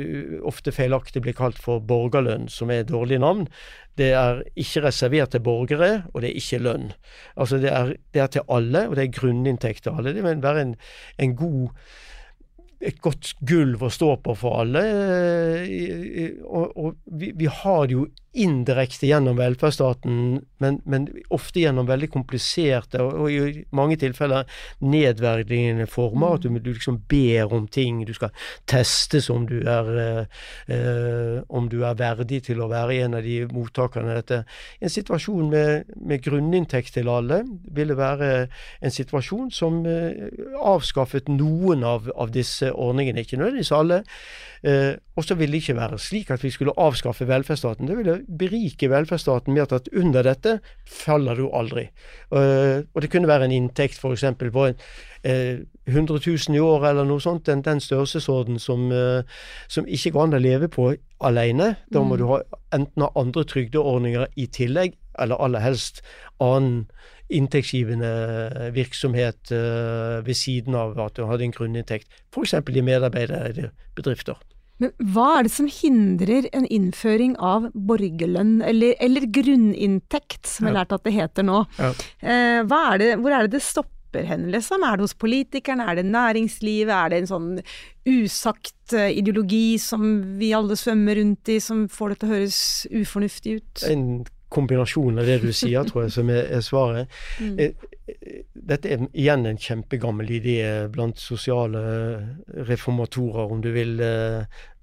S3: ofte feilaktig blir kalt for borgerlønn, som er et dårlig navn. Det er ikke reservert til borgere, og det er ikke lønn. Altså det er, det er til alle, og det er grunninntekt til alle. Det vil være en, en god et godt gulv å stå på for alle. Eh, og, og vi, vi, har jo indirekte gjennom velferdsstaten, men, men, ofte gjennom veldig kompliserte og, og, i mange tilfeller nedverdigende former. At du, du, liksom ber om ting. Du skal testes om du er eh, om du er verdig til å være en av de mottakerne av dette. En situasjon med, med grunninntekt til alle ville være en situasjon som eh, avskaffet noen av, av disse ordningene. Ikke nødvendigvis alle. Eh, og så ville det ikke være slik at vi skulle avskaffe velferdsstaten. Det ville berike velferdsstaten med at under dette faller du aldri. Eh, og det kunne være en inntekt f.eks. på en, eh, 100 000 i året eller noe sånt, den, den størrelsesorden som, eh, som, ikke går an å leve på alene. Da må mm. du ha, enten ha andre trygdeordninger i tillegg, eller aller helst annen inntektsgivende virksomhet uh, ved siden av at du hadde en grunninntekt, f.eks. i medarbeiderbedrifter.
S2: Men hva er det som hindrer en innføring av borgerlønn, eller, eller grunninntekt, som jeg har lært at det heter nå? Ja. Eh, er det, hvor er det det stopper hen, liksom? Er det hos politikerne, er det næringslivet, er det en sånn usagt eh, ideologi som vi alle svømmer rundt i, som får det til å høres ufornuftig ut?
S3: En kombinasjon av det du sier, (laughs) tror jeg, som er, er svaret. Mm. Eh, dette er igjen en kjempegammel idé blant sosiale reformatorer, om du vil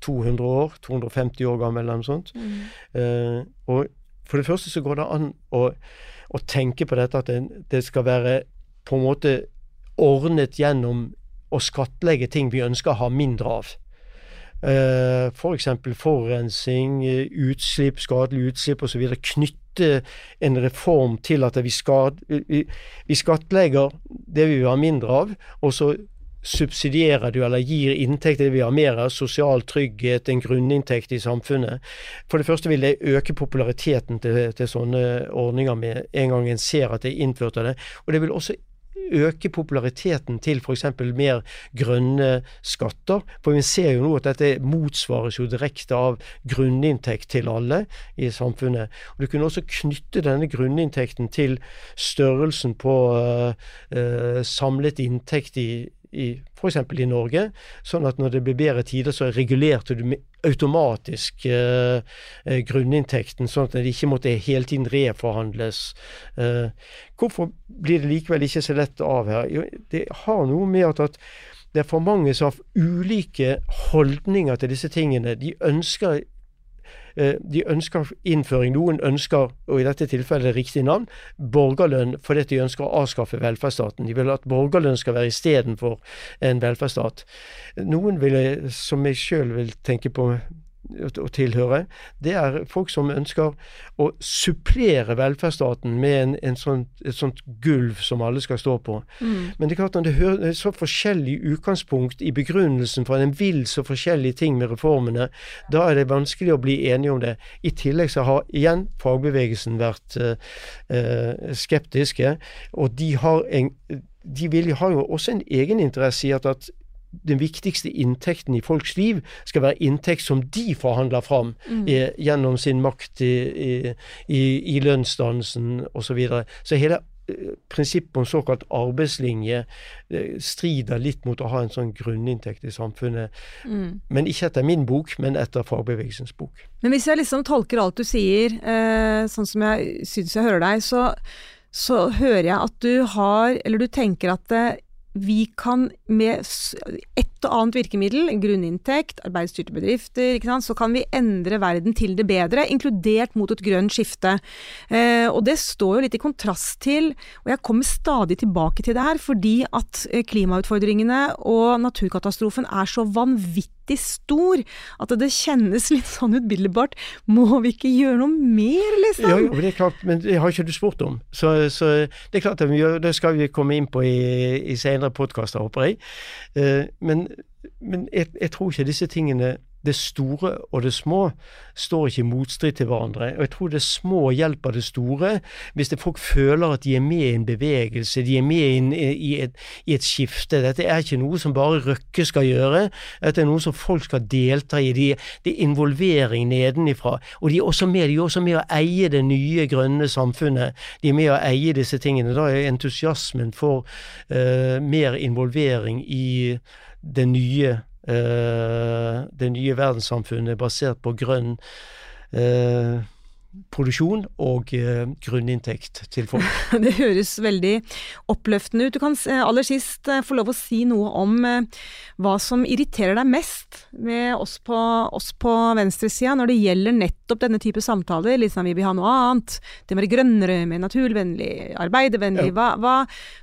S3: 200 eh, år, 250 år gammel eller noe sånt. Mm. Uh, og for det første så går det an å, å tenke på dette at det, det, skal være på en måte ordnet gjennom å skattlegge ting vi ønsker å ha mindre av. F.eks. For forurensning, utslipp, skadelig utslipp osv. Knytte en reform til at vi, skad, skattlegger det vi vil ha mindre av, og så subsidierer du eller gir inntekt til det vi har mer av, sosial trygghet, en grunninntekt i samfunnet. For det første vil det øke populariteten til, til sånne ordninger med en gang en ser at det er innført av det. Og det vil også øke populariteten til f.eks. mer grønne skatter. For vi ser jo nå at dette motsvares jo direkte av grunninntekt til alle i samfunnet. Og Du kunne også knytte denne grunninntekten til størrelsen på uh, uh, samlet inntekt i, i f.eks. i Norge, sånn at når det blir bedre tider, så regulerte du automatisk eh, eh, grunninntekten, sånn at det ikke måtte hele tiden reforhandles. Eh, hvorfor blir det likevel ikke så lett av her? Jo, det har noe med at, at det er for mange som har ulike holdninger til disse tingene. De ønsker de ønsker innføring. Noen ønsker, og i dette tilfellet riktig navn, borgerlønn fordi de ønsker å avskaffe velferdsstaten. De vil at borgerlønn skal være istedenfor en velferdsstat. Noen vil, som jeg sjøl vil tenke på å tilhøre, det er folk som ønsker å supplere velferdsstaten med en, en sånn, et sånt gulv som alle skal stå på. Mm. Men det er klart når det er så forskjellig utgangspunkt i begrunnelsen for en vil så forskjellige ting med reformene, da er det vanskelig å bli enige om det. I tillegg så har igjen fagbevegelsen vært uh, skeptiske, og de har en de vil, har jo også en egeninteresse i at, at den viktigste inntekten i folks liv skal være inntekt som de forhandler fram mm. i, gjennom sin makt i, i, i lønnsdannelsen osv. Så, videre. så hele eh, prinsippet om såkalt arbeidslinje eh, strider litt mot å ha en sånn grunninntekt i samfunnet. Mm. Men ikke etter min bok, men etter fagbevegelsens bok.
S2: Men hvis jeg liksom tolker alt du sier, eh, sånn som jeg syns jeg hører deg, så så hører jeg at du har, eller du tenker at eh, vi kan med s- og annet virkemiddel, grunninntekt, arbeidsstyrte bedrifter, så kan vi endre verden til det bedre, inkludert mot et grønt skifte. Eh, og det står jo litt i kontrast til, og jeg kommer stadig tilbake til det her, fordi at eh, klimautfordringene og naturkatastrofen er så vanvittig stor at det kjennes litt sånn utbildbart. Må vi ikke gjøre noe mer, liksom?
S3: Ja, ja, det er klart, men det har ikke du spurt om. Så, så det er klart at vi gjør, det skal vi komme inn på i, i senere podkaster, håper jeg. Eh, men men jeg, jeg tror ikke disse tingene det store og det små står ikke i motstrid til hverandre. Og jeg tror det små hjelper det store hvis det folk føler at de er med i en bevegelse, de er med i, i, et, i et skifte. Dette er ikke noe som bare Røkke skal gjøre, dette er noe som folk skal delta i. De, det er involvering nedenifra. Og de er også med, de er også med å eie det nye, grønne samfunnet. De er med å eie disse tingene. Da er entusiasmen for uh, mer involvering i det nye eh, det nye verdenssamfunnet basert på grønn eh, produksjon og eh, grunninntekt til folk. (laughs)
S2: Det høres veldig oppløftende ut. Du kan eh, aller sist eh, få lov å si noe om hva som irriterer deg mest med oss på, oss på venstresida når det gjelder nettopp denne type samtaler. Liksom vi vil ha noe annet, det må være grønnere, mer naturvennlig, arbeidervennlig.
S3: Ja.
S2: Hva, hva,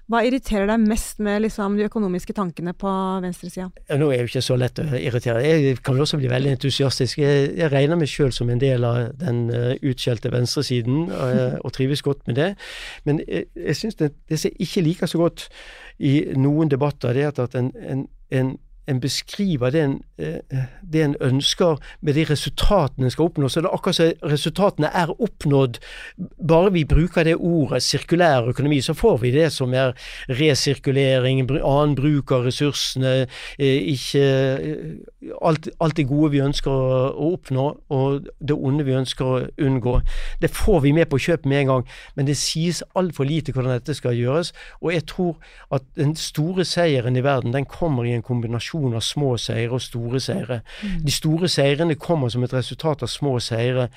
S2: hva irriterer deg mest med liksom, de økonomiske tankene på venstresida?
S3: Ja, Nå er det jo ikke så lett å irritere. Jeg kan også bli veldig entusiastisk. Jeg, jeg regner meg sjøl som en del av den uh, utskjelte venstresiden, uh, og trives godt med det. Men jeg, jeg syns det, det som ikke liker så godt i noen debatter, det er at en, en, en en beskriver det en, eh, det en ønsker med de resultatene en skal oppnå. Så det er akkurat som resultatene er oppnådd. Bare vi bruker det ordet sirkulær økonomi, så får vi det som er resirkulering, annen bruk av ressursene, eh, ikke eh, alt, alt det gode vi ønsker å, oppnå, og det onde vi ønsker å unngå. Det får vi med på kjøp med en gang, men det sies altfor lite hvordan dette skal gjøres. Og jeg tror at den store seieren i verden, den kommer i en kombinasjon av små seire og store seire. De store seirene kommer som et resultat av små seire.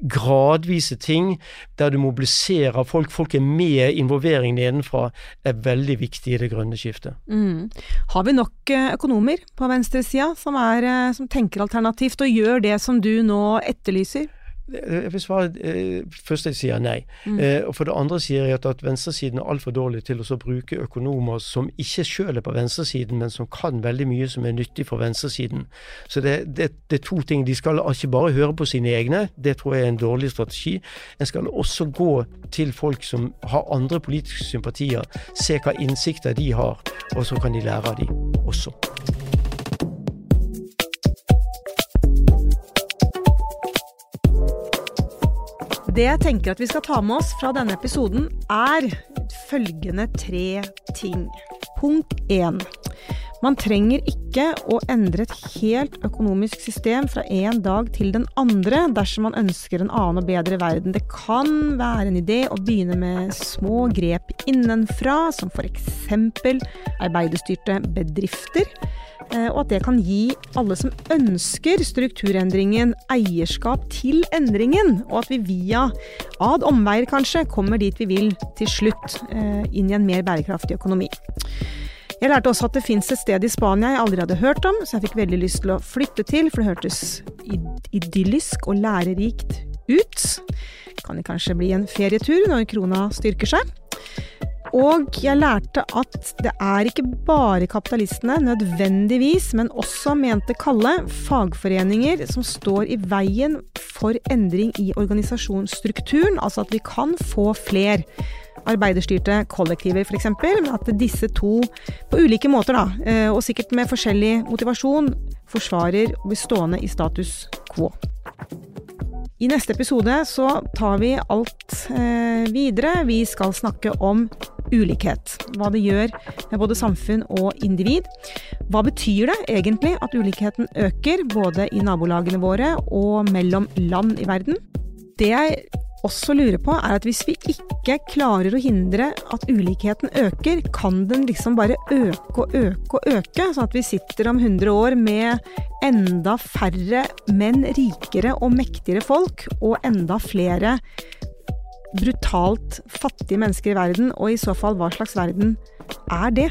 S3: Gradvise ting der du mobiliserer folk, folk er med, involvering nedenfra, er veldig viktig i det grønne skiftet.
S2: Mm. Har vi nok eh, økonomer på venstresida som, er, eh, som tenker alternativt og gjør det som du nå etterlyser?
S3: Jeg vil svare eh, Først jeg sier nei. Eh, og For det andre sier jeg at, at venstresiden er altfor dårlig til å bruke økonomer som ikke selv er på venstresiden, men som kan veldig mye som er nyttig for venstresiden. Så det, det, det er to ting. De skal ikke bare høre på sine egne, det tror jeg er en dårlig strategi. En skal også gå til folk som har andre politiske sympatier, se hva innsikter de har, og så kan de lære av de også.
S2: Det jeg tenker at vi skal ta med oss fra denne episoden, er følgende tre ting. Punkt én. Man trenger ikke å endre et helt økonomisk system fra en dag til den andre dersom man ønsker en annen og bedre verden. Det kan være en idé å begynne med små grep innenfra, som f.eks. arbeiderstyrte bedrifter. eh, Og at det kan gi alle som ønsker strukturendringen, eierskap til endringen. Og at vi via ad omveier kanskje kommer dit vi vil til slutt, eh, inn i en mer bærekraftig økonomi. Jeg lærte også at det fins et sted i Spania jeg aldri hadde hørt om, så jeg fikk veldig lyst til å flytte til, for det hørtes idyllisk og lærerikt ut. Kan det kanskje bli en ferietur når krona styrker seg? Og jeg lærte at det er ikke bare kapitalistene, nødvendigvis, men også, mente Kalle, fagforeninger som står i veien for endring i organisasjonsstrukturen, altså at vi kan få fler arbeiderstyrte kollektiver, f.eks. At disse to, på ulike måter, da, eh, og sikkert med forskjellig motivasjon, forsvarer å bli stående i status quo. I neste episode så tar vi alt eh, videre. Vi skal snakke om ulikhet. Hva det gjør med både samfunn og individ. Hva betyr det egentlig at ulikheten øker, både i nabolagene våre og mellom land i verden? Det jeg også lurer på, er at hvis vi ikke klarer å hindre at ulikheten øker, kan den liksom bare øke og øke og øke, sånn at vi sitter om 100 år med enda færre, men rikere og mektigere folk, og enda flere brutalt fattige mennesker i verden, og i så fall hva slags verden er det?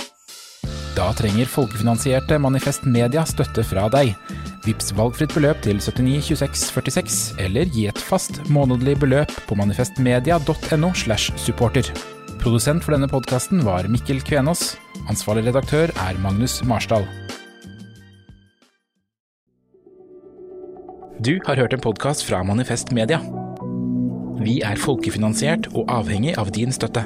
S4: Da trenger folkefinansierte Manifest Media støtte fra deg. Vips valgfritt beløp til 79 26 46, eller gi et fast månedlig beløp på manifestmedia.no. slash supporter. Produsent for denne podkasten var Mikkel Kvenås. Ansvarlig redaktør er Magnus Marsdal. Du har hørt en podkast fra Manifest Media. Vi er folkefinansiert og avhengig av din støtte.